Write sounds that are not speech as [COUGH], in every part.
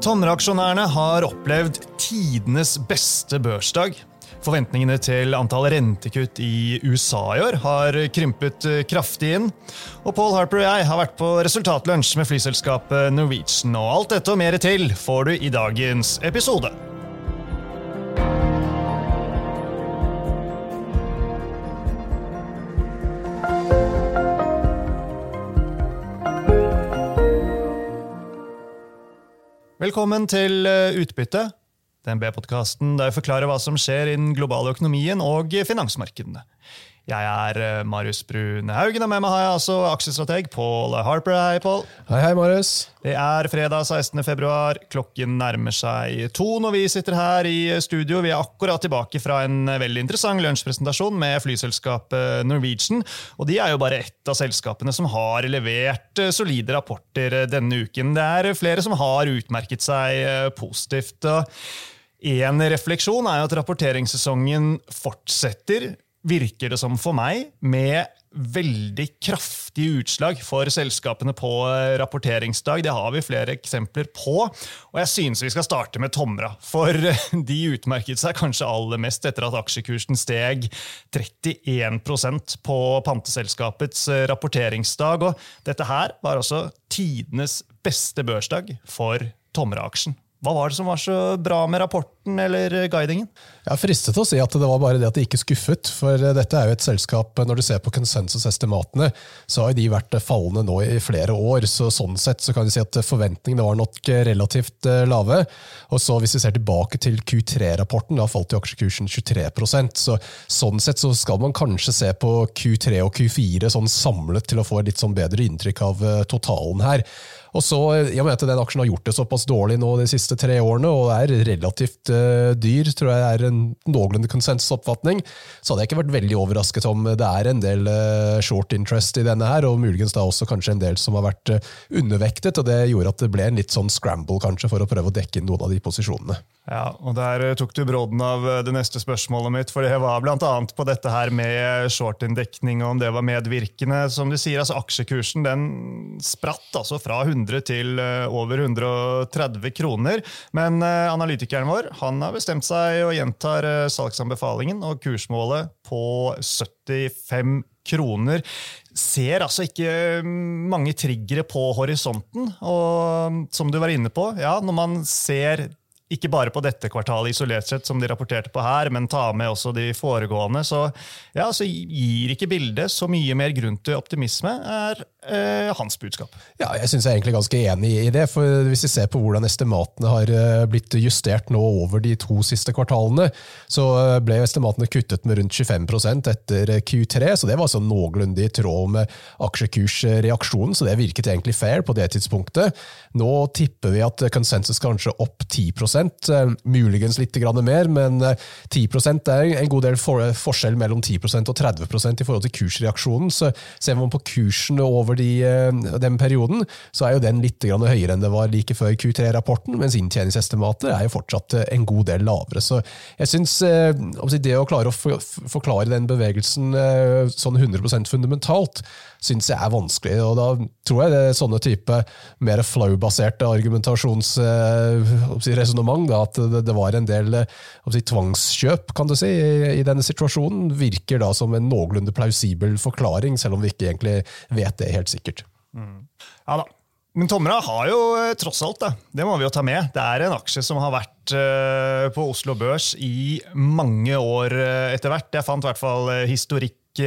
Tomra-aksjonærene har opplevd tidenes beste børsdag. Forventningene til antall rentekutt i USA i år har krympet kraftig inn. Og Paul Harper og jeg har vært på resultatlunsj med flyselskapet Norwegian. Og alt dette og mer til får du i dagens episode. Velkommen til eh, Utbytte, DNB-podkasten der vi forklarer hva som skjer i den globale økonomien og finansmarkedene. Jeg er eh, Marius Brune Haugen, og med meg har jeg altså aksjestrateg Paul Harper. Hei, Paul. Hei, hei, Marius. Det er fredag 16. februar. Klokken nærmer seg to når vi sitter her i studio. Vi er akkurat tilbake fra en veldig interessant lunsjpresentasjon med flyselskapet Norwegian. Og de er jo bare ett av selskapene som har levert eh, solide rapporter denne uken. Det er flere som har utmerket seg eh, positivt. En refleksjon er jo at rapporteringssesongen fortsetter virker det som for meg, med veldig kraftige utslag for selskapene på eh, rapporteringsdag. Det har vi flere eksempler på. Og jeg synes vi skal starte med Tomra. For de utmerket seg kanskje aller mest etter at aksjekursen steg 31% på panteselskapets eh, rapporteringsdag. Og dette her var også tidenes beste børsdag for Tomra-aksjen. Hva var det som var så bra med rapporten eller guidingen? Jeg er fristet til å si at det var bare det at det ikke skuffet. For dette er jo et selskap, når du ser på konsensusestimatene, så har de vært fallende nå i flere år. så Sånn sett så kan du si at forventningene var nok relativt eh, lave. Og så hvis vi ser tilbake til Q3-rapporten, da falt jo aksjekursen 23% så Sånn sett så skal man kanskje se på Q3 og Q4 sånn samlet til å få et litt sånn bedre inntrykk av eh, totalen her. Og så, jeg og at den aksjen har gjort det såpass dårlig nå de siste tre årene, og er relativt uh, dyr, tror jeg er en noenlunde konsensusoppfatning, så hadde jeg ikke vært veldig overrasket om det er en del uh, short interest i denne her, og muligens da også kanskje en del som har vært uh, undervektet, og det gjorde at det ble en litt sånn scramble kanskje for å prøve å dekke inn noen av de posisjonene. Ja, og Der tok du brodden av det neste spørsmålet mitt, for det var bl.a. på dette her med short-inndekning, og om det var medvirkende. Som du sier, altså Aksjekursen den spratt altså fra 100 100 til eh, over 130 kroner. Men eh, analytikeren vår han har bestemt seg og gjentar eh, salgsanbefalingen og kursmålet på 75 kroner. Ser altså ikke mm, mange triggere på horisonten. Og som du var inne på, ja, når man ser ikke bare på dette kvartalet isolert sett, som de rapporterte på her, men ta med også de foregående, så, ja, så gir ikke bildet så mye mer grunn til optimisme, er eh, hans budskap. Ja, jeg synes jeg er egentlig ganske enig i det. for Hvis vi ser på hvordan estimatene har eh, blitt justert nå over de to siste kvartalene, så eh, ble estimatene kuttet med rundt 25 etter eh, Q3. så Det var altså noenlunde i tråd med aksjekursreaksjonen, så det virket egentlig fair på det tidspunktet. Nå tipper vi at konsensus kanskje opp 10 muligens litt mer, men 10% er en god del forskjell mellom 10% og 30% i forhold til kursreaksjonen. Så ser man på kursen over de, eh, den perioden, så er jo den litt høyere enn det var like før Q3-rapporten, mens inntjeningsestimater er jo fortsatt eh, en god del lavere. Så jeg syns eh, det å klare å forklare den bevegelsen sånn 100% fundamentalt, syns jeg er vanskelig. og Da tror jeg det er sånne type mer flow-baserte argumentasjonsresonnement, at det var en del si, tvangskjøp kan du si, i, denne situasjonen, virker da som en noenlunde plausibel forklaring, selv om vi ikke egentlig vet det helt sikkert. Mm. Ja da. Men Tomra har jo eh, tross alt, det, det må vi jo ta med, det er en aksje som har vært på Oslo Børs i mange år etter hvert. Jeg fant i hvert fall historikk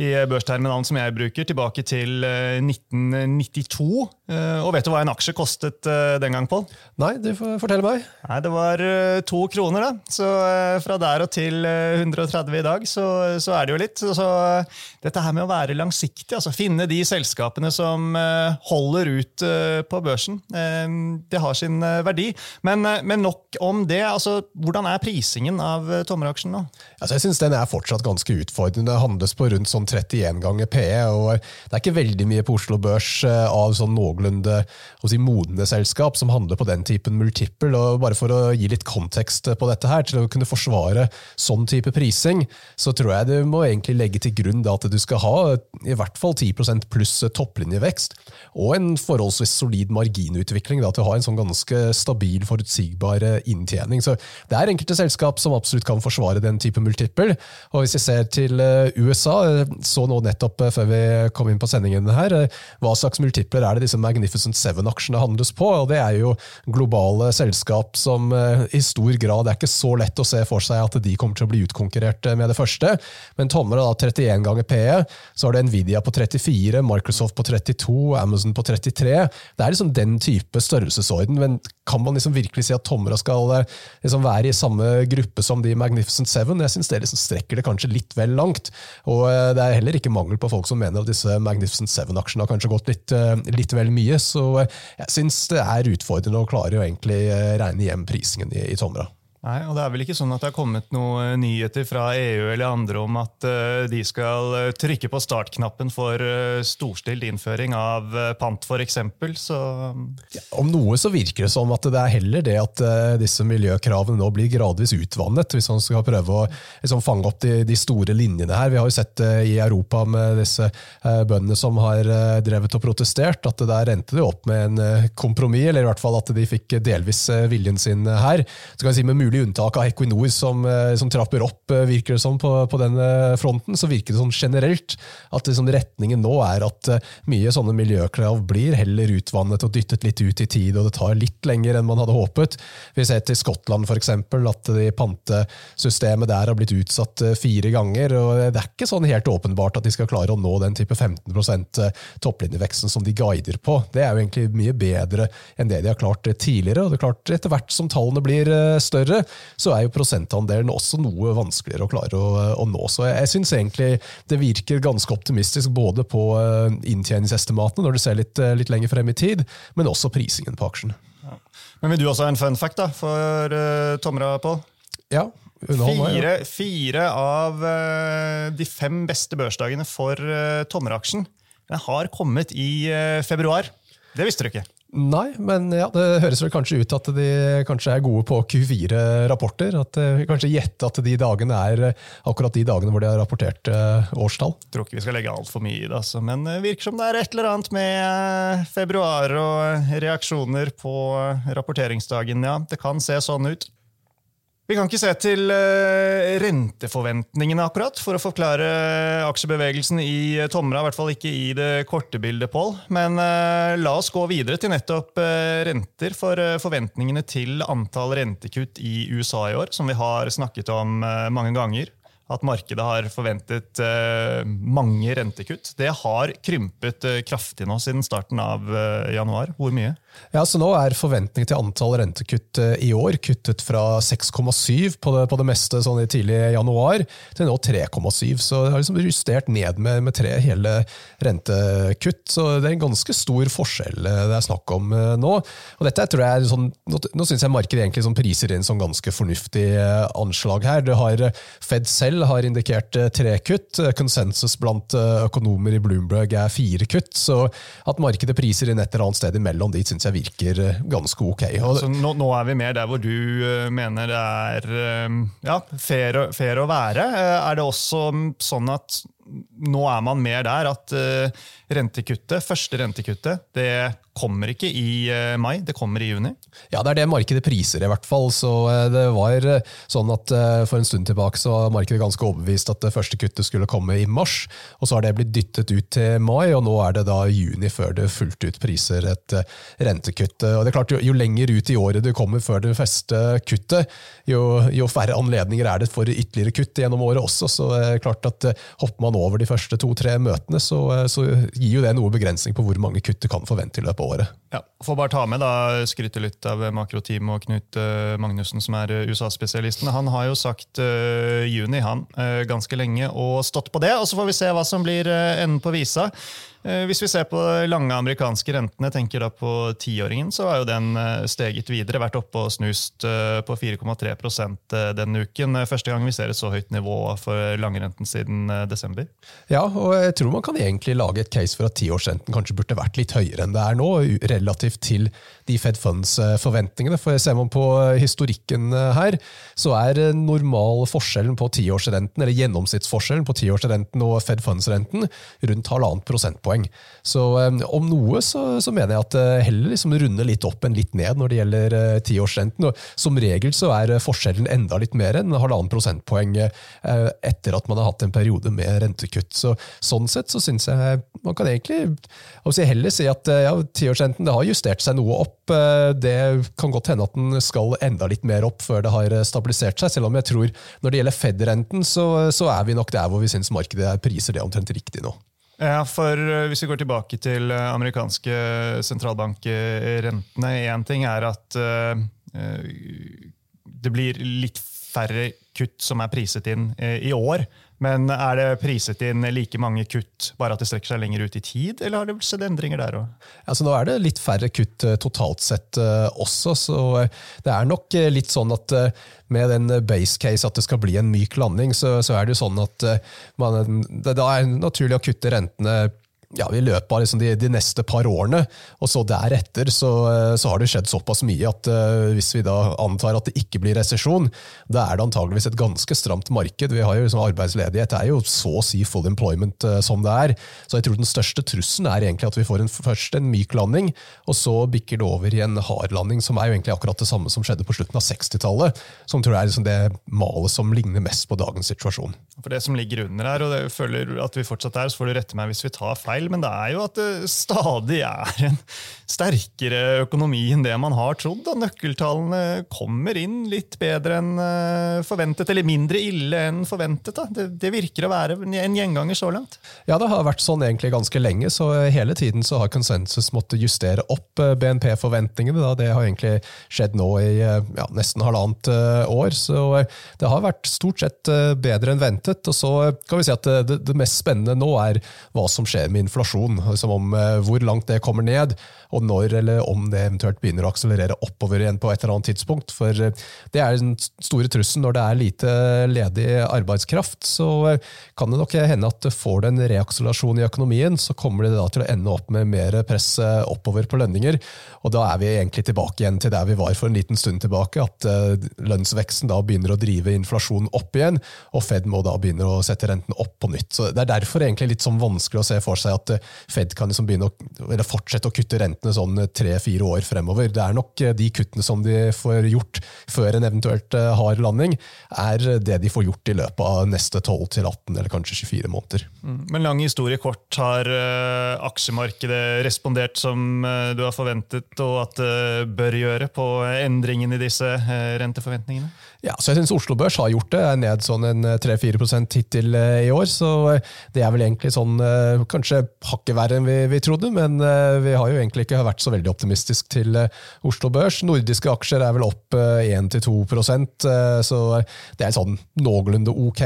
i børsterminalen som jeg bruker, tilbake til 1992. Eh, eh, og vet du hva en aksje kostet eh, den gang, Pål? Nei, du får fortelle meg. Nei, Det var to kroner, da. Så fra der og til 130 i dag, så, så er det jo litt. Så dette her med å være langsiktig, altså finne de selskapene som holder ut på børsen, det har sin verdi. Men, men nok om det. altså Hvordan er prisingen av Tomra-aksjen nå? Altså, jeg synes den er fortsatt ganske utfordrende. Det handles på rundt sånn 31 ganger PE. og Det er ikke veldig mye på Oslo Børs eh, av sånn noenlunde si, modne selskap som handler på den typen multiple. og Bare for å gi litt kontekst på dette her, til å kunne forsvare sånn type prising, så tror jeg du må egentlig legge til grunn at du skal ha i hvert fall 10% pluss topplinjevekst, og en forholdsvis solid marginutvikling da, til å ha en sånn ganske stabil, forutsigbar inntjening. Så Det er enkelte selskap som absolutt kan forsvare den type multiple. og Hvis vi ser til USA, så nå nettopp før vi kom inn på sendingen her, hva slags multipler er det disse Magnificent Seven-aksjene handles på? og Det er jo globale selskap som eh, i stor grad er ikke så lett å se for seg at de kommer til å bli utkonkurrert eh, med det første. Men tommer da 31 ganger PE, så har det Nvidia på 34, Microsoft på 32, Amazon på 33. Det er liksom den type størrelsesorden. men kan man liksom virkelig si at Tomra skal eh, liksom være i samme gruppe som de Magnificent Seven? Jeg syns det liksom strekker det kanskje litt vel langt. Og det er heller ikke mangel på folk som mener at disse Magnificent Seven-aksjene har kanskje gått litt, eh, litt, vel mye. Så jeg syns det er utfordrende å klare å egentlig eh, regne hjem prisingen i, i Tomra. Nei, og Det er vel ikke sånn at det har kommet noen nyheter fra EU eller andre om at uh, de skal uh, trykke på startknappen for uh, storstilt innføring av pant, f.eks. Så ja, Om noe så virker det som at det er heller det at disse miljøkravene nå blir gradvis utvannet, hvis man skal prøve å liksom, fange opp de, de, store linjene her. Vi har jo sett det i Europa med disse bøndene som har drevet og protestert, at der endte det opp med en kompromiss, eller i hvert fall at de fikk delvis viljen sin her. Så kan vi si med mulig unntak av Equinor, som, eh, som trapper opp, eh, virker det som, på, på den fronten, så virker det sånn generelt at liksom retningen nå er at eh, mye sånne miljøkrav blir heller utvannet og dyttet litt ut i tid, og det tar litt lenger enn man hadde håpet. Vi ser til Skottland f.eks. at de pantesystemet der har blitt utsatt fire ganger. og Det er ikke sånn helt åpenbart at de skal klare å nå den type 15% topplinjeveksten som de guider på. Det er jo egentlig mye bedre enn det de har klart tidligere. og det er klart Etter hvert som tallene blir større, så er jo prosentandelen også noe vanskeligere å klare å, å nå. Så jeg, jeg syns egentlig det virker ganske optimistisk både på uh, inntjeningsestimatene når du ser litt, uh, litt, lenger frem i tid, men også prisingen på aksjen. Ja. Men vil du også ha en fun fact da, for uh, Tomra, Pål? Ja, Fire, fire, av de fem beste børsdagene for uh, Tomra-aksjen har kommet i februar. Det visste du ikke? Nei, men ja, det høres vel kanskje ut at de kanskje er gode på Q4-rapporter. At eh, vi kanskje gjette at de dagene er eh, akkurat de dagene hvor de har rapportert uh, årstall. Jeg tror ikke vi skal legge altfor mye i det, altså. men det virker som det er et eller annet med februar og reaksjoner på rapporteringsdagen. Ja, det kan se sånn ut. Vi kan ikke se til uh, renteforventningene akkurat for å forklare aksjebevegelsen i Tomra. I hvert fall ikke i det korte bildet, Pål. Men la oss gå videre til nettopp renter. For forventningene til antall rentekutt i USA i år, som vi har snakket om mange ganger, at markedet har forventet eh, mange rentekutt. Det har krympet eh, kraftig nå siden starten av eh, januar. Hvor mye? Ja, så Nå er forventningen til antall rentekutt i år kuttet fra 6,7 på, på, det meste sånn i tidlig januar, til nå 3,7. Så det har liksom justert ned med, med, tre hele rentekutt. Så det er en ganske stor forskjell det er snakk om nå. Og dette tror jeg sånn, Nå, nå syns jeg markedet egentlig sånn priser inn som ganske fornuftig anslag her. Det har Fed selv har indikert eh, tre kutt. Konsensus blant eh, økonomer i Bloomberg er fire kutt. Så at markedet priser inn et eller annet sted imellom dit, syns jeg virker eh, ganske ok. Så nå, nå, er vi mer der hvor du mener det er ja, fair, fair å være. Er det også sånn at nå er man mer der at rentekuttet, første rentekuttet det kommer ikke i eh, mai, det kommer i juni? Ja, det er det markedet priser, i hvert fall. Så eh, det var eh, sånn at For en stund tilbake så var markedet ganske overbevist at det første kuttet skulle komme i mars. og Så har det blitt dyttet ut til mai, og nå er det da juni før det fullt ut priser et rentekutt. Og det er klart, Jo, jo lenger ut i året du kommer før det første kuttet, jo, jo, færre anledninger er det for ytterligere kutt gjennom året også. Så det er klart at hopper man over de første to-tre møtene, så, så, gir jo det noe begrensning på hvor mange kutt du kan forvente i løpet på året. Ja, Får bare ta med da, skryte litt av makroteam og Knut uh, Magnussen, som er uh, USA-spesialisten. Han har jo sagt uh, juni han, ganske lenge og stått på det. og Så får vi se hva som blir enden på visa. Eh, hvis vi ser på lange amerikanske rentene, tenker da på tiåringen, så har jo den eh, steget videre. Vært oppe og snust eh, på 4,3% denne uken. Første gang vi ser et så høyt nivå for langrenten siden desember. Ja, og jeg tror man kan egentlig lage et case for at tiårsrenten kanskje burde vært litt høyere enn det er nå, relativt til de Fed Funds-forventningene. For ser man på historikken her, så er normal forskjellen på tiårsrenten, eller gjennomsnittsforskjellen på tiårsrenten og Fed Funds-renten rundt halvannet prosentpoeng poeng. Så um, om noe så, så, mener jeg at det uh, heller liksom runder litt opp enn litt ned når det gjelder uh, tiårsrenten. Og som regel så er forskjellen enda litt mer enn halvannen prosentpoeng etter at man har hatt en periode med rentekutt. Så, sånn sett så syns jeg man kan egentlig si, heller si at ja, tiårsrenten har justert seg noe opp. Det kan godt hende at den skal enda litt mer opp før det har stabilisert seg, selv om jeg tror når det gjelder Fed-renten, så, så, er vi nok der hvor vi syns markedet priser det omtrent riktig nå. Ja, for eh, Hvis vi går tilbake til eh, amerikanske sentralbankrentene Én ting er at det blir litt færre kutt som er priset inn i år. Men er det priset inn like mange kutt, bare at det strekker seg lenger ut i tid? Eller har det skjedd endringer der òg? Altså, nå er det litt færre kutt totalt sett også, så det er nok litt sånn at med den base case at det skal bli en myk landing, så, så er det jo sånn at eh, man, det da er naturlig å kutte rentene ja, i løpet av liksom de, de, neste par årene. Og så deretter så, eh, så, har det skjedd såpass mye at uh, hvis vi da antar at det ikke blir resesjon, da er det antageligvis et ganske stramt marked. Vi har jo liksom Arbeidsledighet er jo så å si full employment uh, som det er. Så jeg tror den største trusselen er egentlig at vi får en, først en myk landing, og så bikker det over i en hard landing, som er jo egentlig akkurat det samme som skjedde på slutten av 60-tallet. Som tror jeg er liksom det malet som ligner mest på dagens situasjon. For det som ligger under her, og det føler at vi fortsatt er, så får du rette meg hvis vi tar feil, men det er jo at det stadig er en sterkere økonomi enn det man har trodd. Da. Nøkkeltallene kommer inn litt bedre enn eh, forventet, eller mindre ille enn forventet. Det, det, virker å være en gjenganger så langt. Ja, det har vært sånn egentlig ganske lenge, så hele tiden så har konsensus måttet justere opp eh, BNP-forventningene. Det har egentlig skjedd nå i eh, ja, nesten halvannet år, så det har vært stort sett bedre enn ventet. Og så kan vi si at det, det mest spennende nå er hva som skjer med inflasjon. Liksom om eh, hvor langt det kommer ned, og når eller om det eventuelt begynner å akselerere oppover igjen på et eller annet tidspunkt. For eh, det er den store trusselen når det er lite ledig arbeidskraft. Så eh, kan det nok hende at får du en reakselerasjon i økonomien, så kommer det da til å ende opp med mer press oppover på lønninger. Og da er vi egentlig tilbake igjen til der vi var for en liten stund tilbake, at lønnsveksten da begynner å drive inflasjonen opp igjen, og Fed må da begynne å sette renten opp på nytt. Så Det er derfor egentlig litt sånn vanskelig å se for seg at eh, Fed kan liksom begynne å, eller fortsette å kutte rentene sånn eh, tre-fire år fremover. Det er nok eh, de kuttene som de får gjort før en eventuelt hard landing, er det de får gjort i løpet av neste 12-18 eller kanskje 24 måneder. Mm. Men lang historie kort, har aksjemarkedet respondert som du har forventet og at det bør gjøre på endringen i disse renteforventningene? Ja, så jeg synes Oslo Børs har gjort det. er Ned sånn en 3-4 hittil i år. Så det er vel egentlig sånn kanskje hakket verre enn vi, vi, trodde, men vi har jo egentlig ikke vært så veldig optimistisk til Oslo Børs. Nordiske aksjer er vel opp 1-2% så det er sånn noenlunde ok,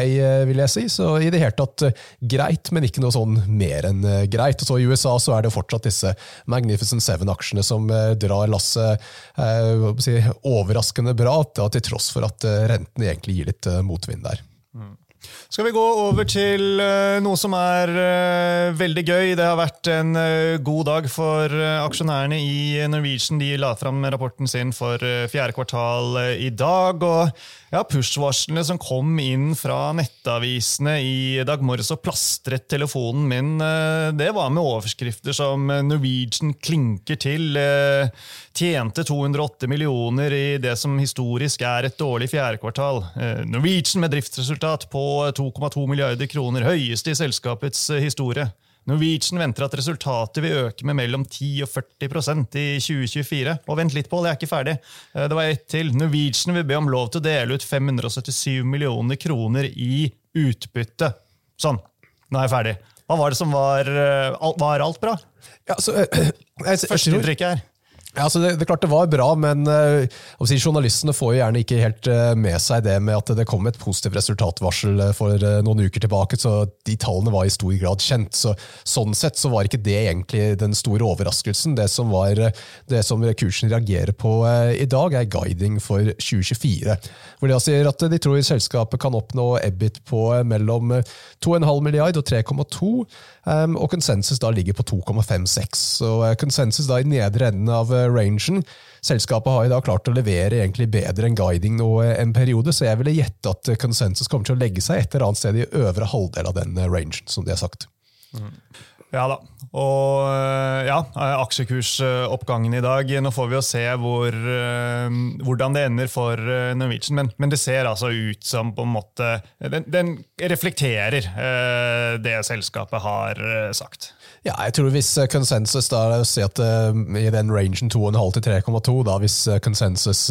vil jeg si. Så i det hele tatt greit, men ikke noe sånn mer enn greit. Og så I USA så er det fortsatt disse Magnificent Seven-aksjene som drar lasset si, overraskende bra, til tross for at renten egentlig gir litt motvind der. Mm. Skal vi gå over til uh, noe som er uh, veldig gøy. Det har vært en uh, god dag for aksjonærene i Norwegian. De la fram rapporten sin for fjerde kvartal i dag. og ja, Push-varslene som kom inn fra nettavisene i dag morges og plastret telefonen min, det var med overskrifter som 'Norwegian klinker til', tjente 208 millioner i det som historisk er et dårlig fjerde kvartal. Norwegian med driftsresultat på 2,2 milliarder kroner, høyeste i selskapets eh, historie. Norwegian venter at resultatet vil øke med mellom 10 og 40% i 2024. Og vent litt på, det er ikke ferdig. Eh, det var ett til. Norwegian vil be om lov til å dele ut 577 millioner kroner i utbytte. Sånn. Nå er jeg ferdig. Hva var det som var, eh, var alt bra? Ja, så, [CLEARS THROAT] jeg, jeg, Førsteinntrykket her. Ja, altså det, det, klart det var bra, men øh, journalistene får jo gjerne ikke helt øh, med seg det med at det kom et positivt resultatvarsel for for noen uker tilbake, så de tallene var i stor grad kjent. Så, sånn sett så var ikke det egentlig den store overraskelsen. Det som, var, det som kursen reagerer på i dag, er guiding for 2024. Hvor de sier at de tror selskapet kan oppnå EBIT på mellom 2,5 milliard og 3,2, um, og konsensus da ligger på 2,56. Så konsensus da i nedre enden av rangen. Selskapet har i dag klart å levere egentlig bedre enn guiding nå en periode, så jeg ville gjette at konsensus kommer til å legge seg et eller annet sted i øvre halvdel av den rangen, som de har sagt. Mm. Ja da. Og eh, ja, aksjekursoppgangen i dag. Nå får vi jo se hvor, eh, hvordan det ender for eh, Norwegian, men, men, det ser altså ut som på en måte Den, den reflekterer det selskapet har sagt. Ja, jeg tror hvis konsensus da, si at i den rangen 2,5 til 3,2, da hvis konsensus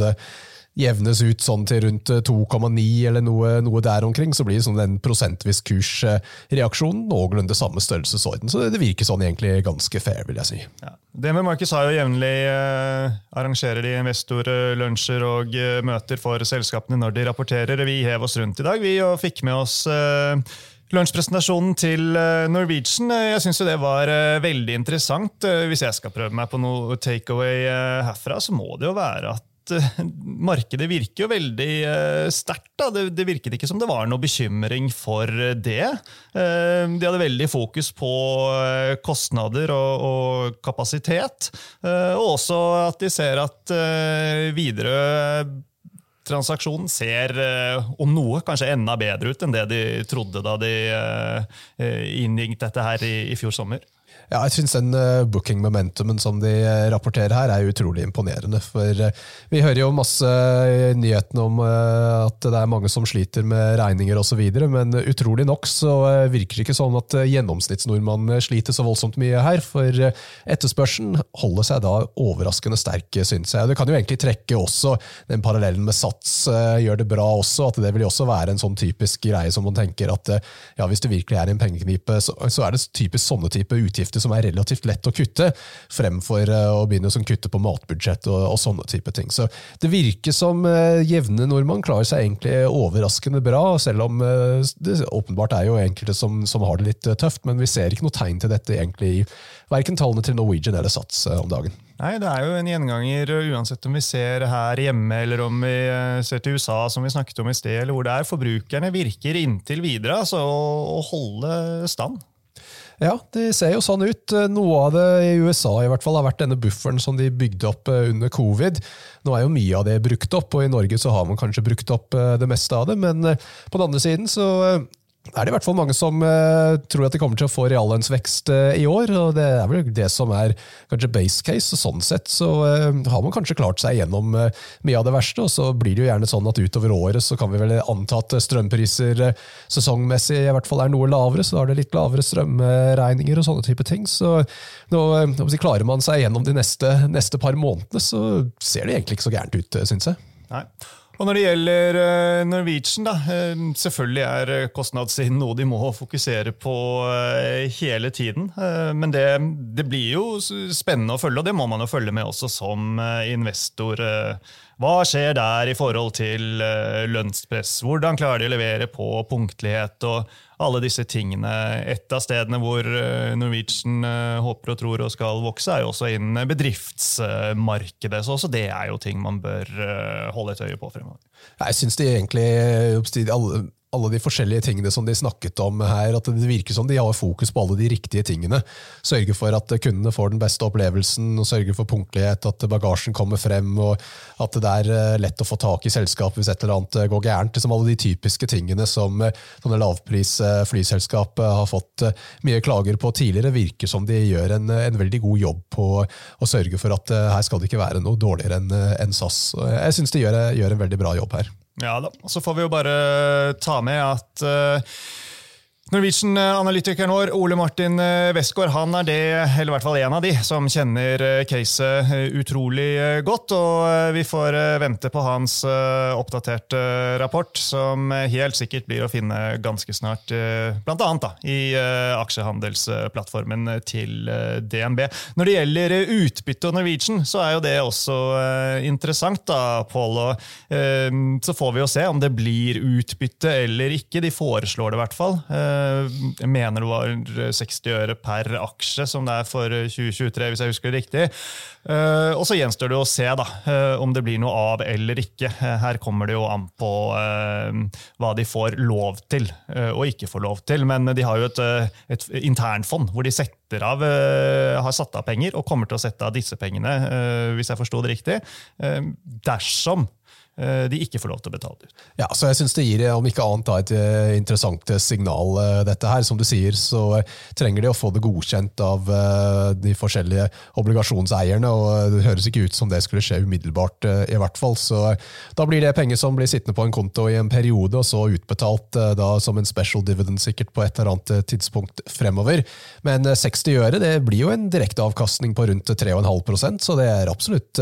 jevnes ut sånn til rundt 2,9 eh, eller noe, noe, der omkring, så blir det sånn en prosentvis kursreaksjon noenlunde samme størrelsesorden. Så det virker sånn egentlig ganske fair, vil jeg si. Ja. med Markets har jo jevnlig eh, arrangerer de investorlunsjer og eh, møter for selskapene når de rapporterer. Vi hev oss rundt i dag vi og fikk med oss eh, Lunsjpresentasjonen til eh, Norwegian jeg synes det var veldig interessant. Hvis jeg skal prøve meg på noe takeaway herfra, så må det jo være at Eh, markedet virker jo veldig uh, sterkt. Det, det, virket ikke som det var noe bekymring for det. Uh, de hadde veldig fokus på kostnader og, og kapasitet. og også at de ser at videre transaksjonen ser, om noe, kanskje enda bedre ut enn det de trodde da de inngikk dette her i, i fjor sommer. Ja, jeg syns den uh, booking momentumen som de uh, rapporterer her, er utrolig imponerende. For uh, vi hører jo masse i nyhetene om at det er mange som sliter med regninger osv., men utrolig nok så virker det ikke sånn at gjennomsnittsnordmannen sliter så voldsomt mye her. For etterspørselen holder seg da overraskende sterk, syns jeg. Det kan jo egentlig trekke også den parallellen med Sats gjør det bra også, at det vil jo også være en sånn typisk greie som man tenker at ja, hvis du virkelig er i en pengeknipe, så er det typisk sånne type utgifter utgifter som er relativt lett å kutte, fremfor eh, å begynne å kutte på matbudsjett og, og, sånne type ting. Så Det virker som uh, jevne nordmann klarer seg egentlig overraskende bra, selv om uh, det åpenbart er jo enkelte som, som har det litt tøft. Men vi ser ikke noe tegn til dette egentlig i verken tallene til Norwegian eller Sats om dagen. Nei, Det er jo en gjenganger uansett om vi ser her hjemme eller om vi ser til USA, som vi snakket om i sted, eller hvor det er. Forbrukerne virker inntil videre altså, å holde stand. Ja, det ser jo sånn ut. Noe av det i USA i hvert fall har vært denne bufferen som de bygde opp eh, under covid. Nå er jo mye av det brukt opp, og i Norge så har man kanskje brukt opp eh, det meste av det. Men eh, på den andre siden så er det i hvert fall mange som uh, tror at de kommer til å få reallønnsvekst uh, i år. og Det er vel det som er kanskje base case. og Sånn sett så uh, har man kanskje klart seg gjennom mye av det verste. og Så blir det jo gjerne sånn at utover året så kan vi vel anta at strømpriser sesongmessig i hvert fall er noe lavere. Så da er det litt lavere strømregninger og sånne type ting. Så nå, klarer man seg gjennom de neste, neste par månedene, så ser det egentlig ikke så gærent ut, syns jeg. Nei. Og Når det gjelder eh, Norwegian, da, eh, selvfølgelig er eh, kostnadssiden noe de må fokusere på hele tiden. Men det, det, blir jo spennende å følge, og det må man jo følge med også som investor. Hva skjer der i forhold til lønnspress? Hvordan klarer de å levere på punktlighet? og alle disse tingene. Et av stedene hvor eh, Norwegian eh, håper og tror og skal vokse, er jo også innen bedriftsmarkedet. Så også det er jo ting man bør eh, holde et øye på fremover. Jeg synes de egentlig alle alle de forskjellige tingene som de snakket om her, at det virker som de har fokus på alle de riktige tingene. Sørge for at kundene får den beste opplevelsen, og sørge for punktlighet, at bagasjen kommer frem, og at det er eh, lett å få tak i selskapet hvis et eller annet eh, går gærent. Liksom alle de typiske tingene som eh, sånne lavpris-flyselskap har fått mye klager på tidligere, virker som de gjør en, en veldig god jobb på å sørge for at her skal det ikke være noe dårligere enn en SAS. Jeg syns de gjør, gjør en veldig bra jobb her. Ja da. Så får vi jo bare ta med at uh, Norwegian-analytikeren vår Ole Martin eh, Westgård han er det, eller i hvert fall en av de, som kjenner eh, caset eh, utrolig godt. og Vi får vente på hans oppdaterte rapport, som helt sikkert blir å finne ganske snart. Blant annet da, i aksjehandelsplattformen til DNB. Når det gjelder utbytte og Norwegian, så er jo det også interessant. da, Paul, og Så får vi jo se om det blir utbytte eller ikke. De foreslår det i hvert fall. Eh, jeg mener det var 60 øre per aksje som det er for 2023, hvis jeg husker det riktig. Eh, og så gjenstår det å se da, eh, om det blir noe av eller ikke. Her kommer det jo an på hva de får lov til og ikke får lov til. Men de har jo et, et internfond hvor de setter av, har satt av penger og kommer til å sette av disse pengene, hvis jeg forsto det riktig, dersom Eh, de ikke får lov til å betale ut. Ja, så jeg synes Det gir om ikke annet et eh, interessant signal. Eh, dette her. Som du sier, så trenger de å få det godkjent av de forskjellige obligasjonseierne. og Det høres ikke ut som det skulle skje umiddelbart. i hvert fall. Så Da blir det penger som blir sittende på en konto i en periode, og så utbetalt da som en special dividend sikkert på et eller annet tidspunkt fremover. Men 60 øre det blir jo en direkteavkastning på rundt 3,5% så det er absolutt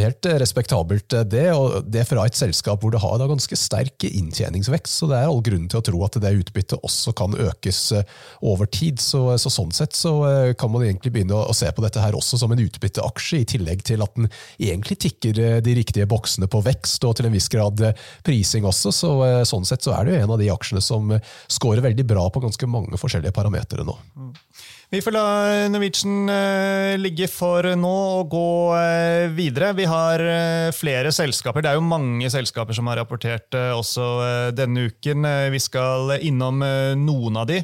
helt respektabelt. Det og det fra et selskap hvor det har ganske sterk inntjeningsvekst. Så det er all grunn til å tro at det utbyttet også kan økes eh, over tid. Så, så Sånn sett så eh, kan man egentlig begynne å, se på dette her også som en utbytteaksje, i tillegg til at den egentlig tikker eh, de riktige boksene på vekst, og til en viss grad prising også. Så, sånn sett så er det jo en av de aksjene som scorer veldig bra på ganske mange forskjellige parametere nå. Mm. Vi får la Norwegian eh, ligge for nå og gå eh, videre. Vi har eh, flere selskaper. Det er jo mange selskaper som har rapportert også denne uken. Vi skal innom noen av de,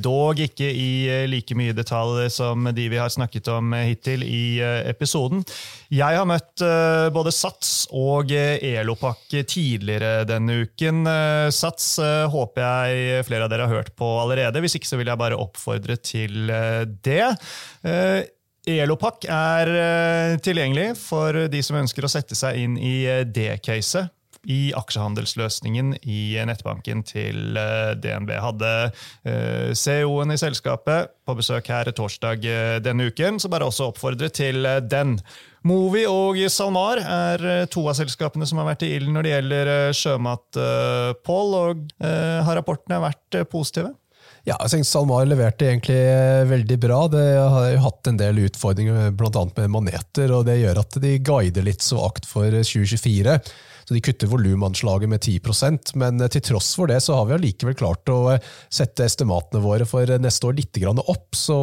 dog ikke i like mye detalj som de vi har snakket om hittil i episoden. Jeg har møtt både Sats og Elopak tidligere denne uken. Sats håper jeg flere av dere har hørt på allerede. Hvis ikke så vil jeg bare oppfordre til til eh, det. Eh, Elopak er eh, tilgjengelig for de som ønsker å sette seg inn i det caset i aksjehandelsløsningen i nettbanken til DNB. Hadde CEO-en i selskapet på besøk her torsdag denne uken, så bare også oppfordre til den. Movi og SalMar er to av selskapene som har vært i ilden når det gjelder sjømat, Pål. Og har rapportene vært positive? Ja, jeg synes SalMar leverte egentlig eh, veldig bra. Det har jo hatt en del utfordringer bl.a. med maneter, og det gjør at de guider litt svakt for 2024. Så De kutter volumanslaget med 10% men eh, til tross for det så har vi allikevel klart å eh, sette estimatene våre for neste år litt opp. Så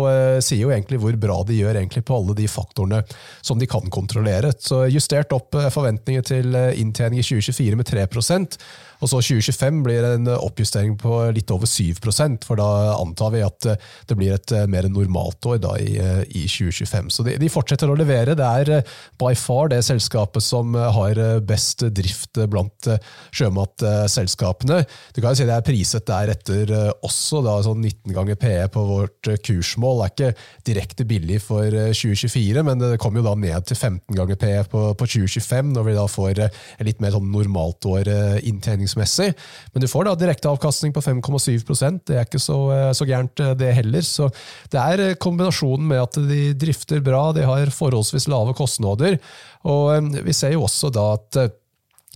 sier jo egentlig hvor bra de gjør på alle de faktorene som de kan kontrollere. Så Justert opp forventninger til inntjening i 2024 med 3% og så 2025 blir en oppjustering på litt over 7% for da antar vi at eh, det blir et eh, mer normalt år da i, eh, i 2025. Så de, de, fortsetter å levere. Det er by far det selskapet som har best drift blant sjømatselskapene. Du kan jo si det er priset deretter også, da, sånn 19 ganger PE på vårt kursmål. Det er ikke direkte billig for 2024, men det kommer jo da ned til 15 ganger PE på, på 2025, når vi da får litt mer sånn normalt år inntjeningsmessig. Men du får da direkteavkastning på 5,7% Det er ikke så, eh, så, gærent, eh, det heller. Så det er eh, kombinasjonen med at de drifter bra, de har forholdsvis lave kostnader. Og vi ser jo også da at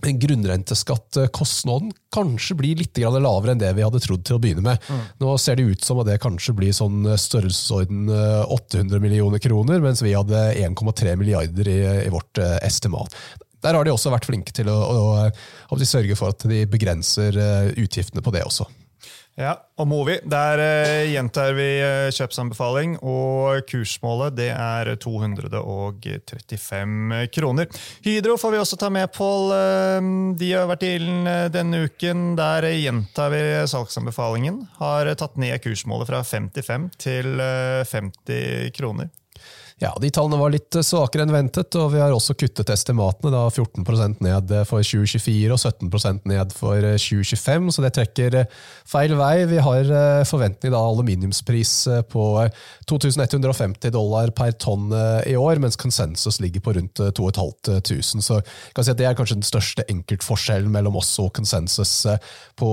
grunnrenteskattkostnaden kanskje blir litt lavere enn det vi hadde trodd til å begynne med. Mm. Nå ser det ut som at det kanskje blir sånn størrelsesorden 800 millioner kroner, mens vi hadde 1,3 milliarder i, i vårt estimat der har de også vært flinke til å, å, å, sørge for at de begrenser eh, utgiftene på det også. Ja, og Movi, der uh, gjentar vi uh, kjøpsanbefaling, og kursmålet det er 235 kroner. Hydro får vi også ta med, Pål. Uh, de har vært i ilden denne uken. Der gjentar vi salgsanbefalingen. Har tatt ned kursmålet fra 55 til 50 kroner. Ja, de tallene var litt svakere enn ventet, og vi har også kuttet estimatene. da 14% ned for 2024 og 17% ned for 2025, så det trekker feil vei. Vi har forventning da aluminiumspris på 2150 dollar per tonn i år, mens konsensus ligger på rundt 2500. Så jeg kan si at det er kanskje den største enkeltforskjellen mellom oss og konsensus på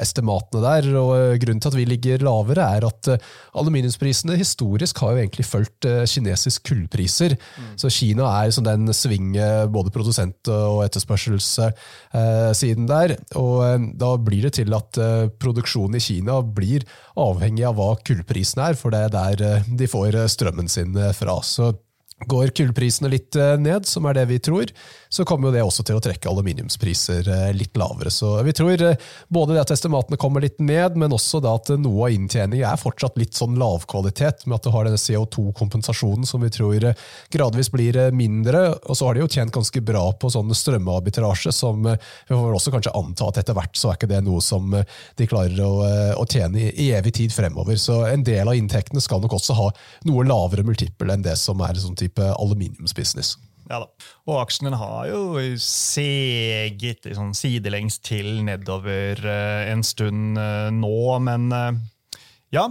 estimatene der. og Grunnen til at vi ligger lavere, er at aluminiumsprisene historisk har jo egentlig fulgt kinesiske kinesisk kullpriser. Mm. Så Kina er som den svinge både produsent- og etterspørselssiden der. Og eh, da blir det til at eh, produksjonen i Kina blir avhengig av hva kullprisen er, for det er der eh, de får strømmen sin fra. Så Går kullprisene litt ned, som er det vi tror, så kommer jo det også til å trekke aluminiumspriser eh, litt lavere. Så vi tror eh, både det at estimatene kommer litt ned, men også at noe av inntjeningen er fortsatt litt sånn lavkvalitet, med at det har denne CO2-kompensasjonen som vi tror eh, gradvis blir mindre. Og så har de jo tjent ganske bra på sånn strømarbitrasje, som vi får også kanskje anta at etter hvert så er ikke det noe som de klarer å, å tjene i evig tid fremover. Så en del av inntektene skal nok også ha noe lavere multiple enn det som er sånn type aluminiumsbusiness. Ja da. Og aksjen har jo seget sånn sidelengs til nedover uh, en stund uh, nå, men uh, ja,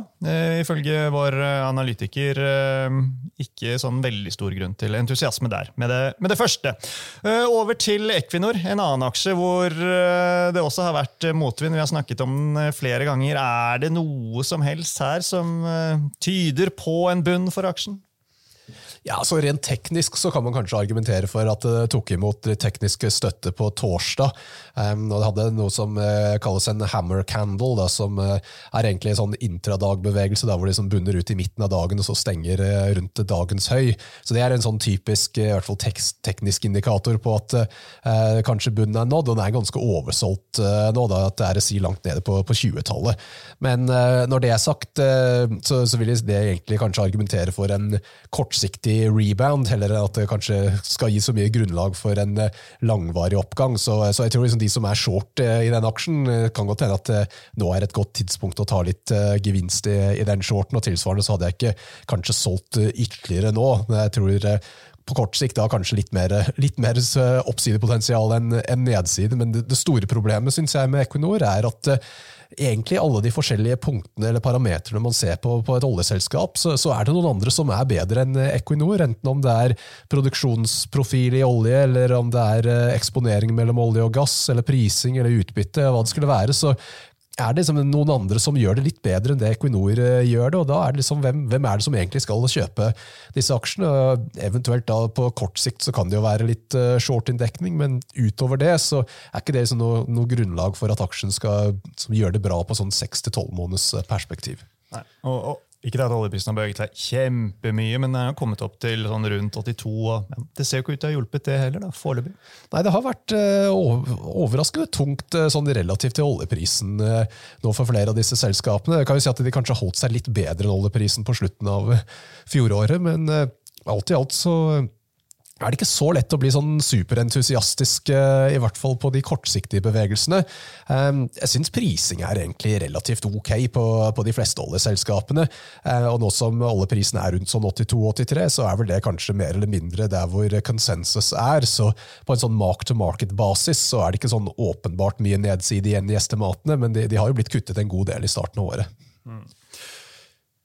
ifølge vår analytiker ikke sånn veldig stor grunn til entusiasme der med det, med det første. Over til Equinor, en annen aksje hvor det også har vært motvind. Vi har snakket om den flere ganger. Er det noe som helst her som tyder på en bunn for aksjen? Ja, så Rent teknisk så kan man kanskje argumentere for at det tok imot teknisk støtte på torsdag. Um, og Det hadde noe som uh, kalles en hammer candle, da, som uh, er egentlig en sånn intradagbevegelse da, hvor de liksom bunner ut i midten av dagen og så stenger uh, rundt dagens høy. Så Det er en sånn typisk i hvert fall tekst, teknisk indikator på at kanskje bunnen er nådd. og Den er ganske oversolgt nå, da, at det er si langt nede på, på 20-tallet. Men når det er sagt, så, så vil det egentlig kanskje argumentere for en kortsiktig kraftig rebound, heller enn at det kanskje skal gi så mye grunnlag for en eh, langvarig oppgang. Så, så jeg tror liksom de som er short eh, i den aksjen, eh, kan godt hende at nå er et godt tidspunkt å ta litt gevinst i, i den shorten. og Tilsvarende så hadde jeg ikke kanskje solgt ytterligere nå. Jeg tror på kort sikt da kanskje litt mer, litt mer oppsidepotensial enn en nedside, men det, det store problemet synes jeg med Equinor er at egentlig alle de forskjellige punktene eller parametrene man ser på, på et oljeselskap, så, så, er det noen andre som er bedre enn Equinor. Enten om det er produksjonsprofil i olje, eller om det er eh, eksponering mellom olje og gass, eller prising eller utbytte, hva det skulle være. Så er det liksom noen andre som gjør det litt bedre enn det Equinor eh, gjør det. og da er det liksom, hvem, hvem, er det som egentlig skal kjøpe disse aksjene? Eventuelt da på kort sikt så kan det jo være litt uh, short-inndekning, men utover det så er ikke det liksom noe, noe, grunnlag for at aksjen skal gjøre det bra på sånn 6-12 måneders perspektiv. Nei. Og, og ikke det at oljeprisen har beveget seg kjempemye, men den har kommet opp til sånn rundt 82. og ja, Det ser jo ikke ut til å ha hjulpet, det heller, da, foreløpig. Nei, det har vært uh, overraskende tungt uh, sånn relativt til oljeprisen uh, nå for flere av disse selskapene. Jeg kan jo si at De kanskje holdt seg litt bedre enn oljeprisen på slutten av fjoråret, men alt i alt så er det ikke så lett å bli sånn superentusiastisk, eh, i hvert fall på de kortsiktige bevegelsene. Ehm, jeg syns prising er egentlig relativt ok på, på de fleste oljeselskapene. Eh, og nå som oljeprisene er rundt sånn 82-83, så er vel det kanskje mer eller mindre der hvor konsensus er. Så på en sånn mark-to-market-basis så er det ikke sånn åpenbart mye nedside igjen i estimatene, men de, de, har jo blitt kuttet en god del i starten av året. Mm.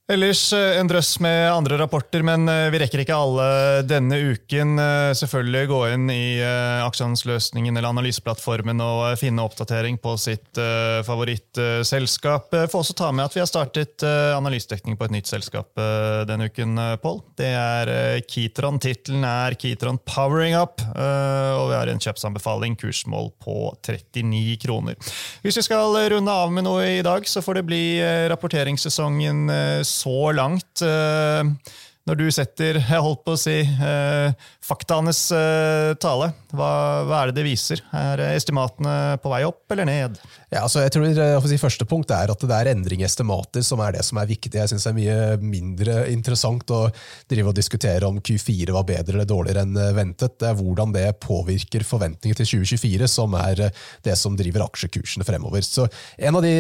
Ellers eh, en drøss med andre rapporter, men eh, vi rekker ikke alle denne uken. Eh, selvfølgelig gå inn i aksjehandelsløsningen eller analyseplattformen og finne oppdatering på sitt favorittselskap. Få også ta med at vi har startet analysedekning på et nytt selskap denne uken, Pål. Det er Kitron. Tittelen er Kitron Powering Up, og vi har en kjøpsanbefaling, kursmål på 39 kroner. Hvis vi skal runde av med noe i dag, så får det bli rapporteringssesongen så langt. Eh, når du setter jeg holdt på å si, eh, faktaanes eh, tale, hva, hva, er det det viser? Er estimatene på vei opp eller ned? Ja, altså jeg tror jeg si, Første punkt er at det er endring i estimater som er det som er viktig. Jeg syns det er mye mindre interessant å drive og diskutere om Q4 var bedre eller dårligere enn ventet. Det er hvordan det påvirker forventninger til 2024 som er det som driver aksjekursene fremover. Så En av de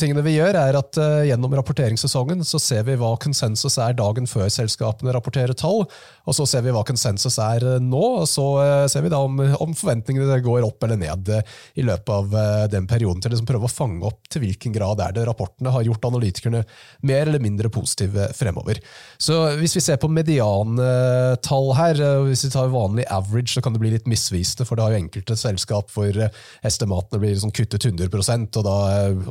tingene vi gjør, er at gjennom rapporteringssesongen så ser vi hva konsensus er dagen før selskapene rapporterer tall, og så ser vi hva konsensus er nå, og så ser vi da om, om forventningene går opp eller ned i løpet av den perioden til liksom prøve å fange opp til hvilken grad er det rapportene har gjort analytikerne mer eller mindre positive fremover. Så Hvis vi ser på mediantall her, hvis vi tar vanlig average, så kan det bli litt misvisende, for det har jo enkelte selskap hvor estimatene blir liksom kuttet 100 og da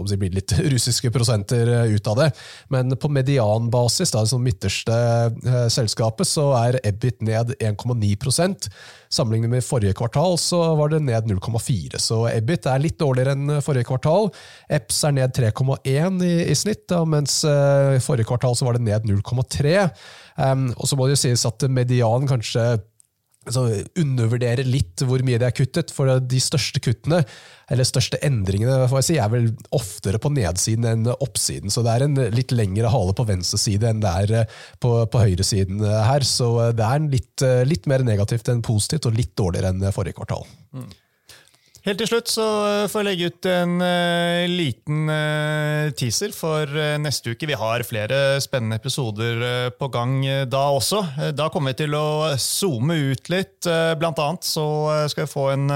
det blir litt [LAUGHS] russiske prosenter ut av det. Men på medianbasis, da, det midterste eh, selskapet, så er EBIT ned 1,9% Sammenlignet med forrige kvartal så var det ned 0,4, så EBIT er litt dårligere enn forrige kvartal. EPS er ned 3,1 i, i, snitt, da, mens i forrige kvartal så var det ned 0,3. Um, og så må det jo sies at median kanskje altså, undervurdere litt hvor mye det er kuttet, for de største kuttene eller største endringene får jeg si, er vel oftere på nedsiden enn oppsiden. Så det er en litt lengre hale på venstre side enn det er eh, på, på høyresiden eh, her. Så eh, det er litt, litt, mer negativt enn positivt, og litt dårligere enn forrige kvartal. Mm. Helt til slutt så får jeg legge ut en uh, liten uh, teaser for uh, neste uke. Vi har flere spennende episoder på gang da også. Da kommer vi til å zoome ut litt. Blant annet så skal vi få en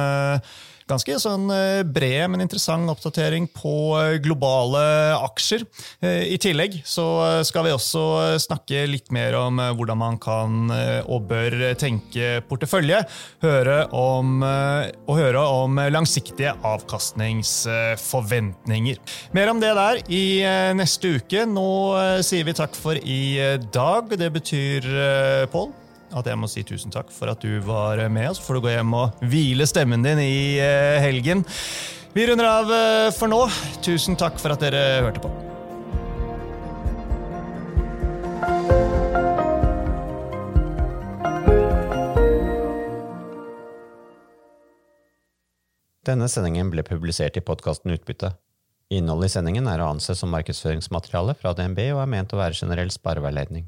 ganske sånn eh, bred, men interessant oppdatering på eh, globale aksjer. Eh, I tillegg så skal vi også snakke litt mer om hvordan man kan og bør tenke portefølje. Høre om, og høre om langsiktige avkastningsforventninger. Mer om det der i neste uke. Nå sier vi takk for i dag. Det betyr, Pål at jeg må si tusen takk for at du var med. Så får du gå hjem og hvile stemmen din i eh, helgen. Vi runder av eh, for nå. Tusen takk for at dere hørte på. Denne sendingen ble publisert i podkasten Utbytte. Innholdet i sendingen er å anse som markedsføringsmateriale fra DNB og er ment å være generell spareveiledning.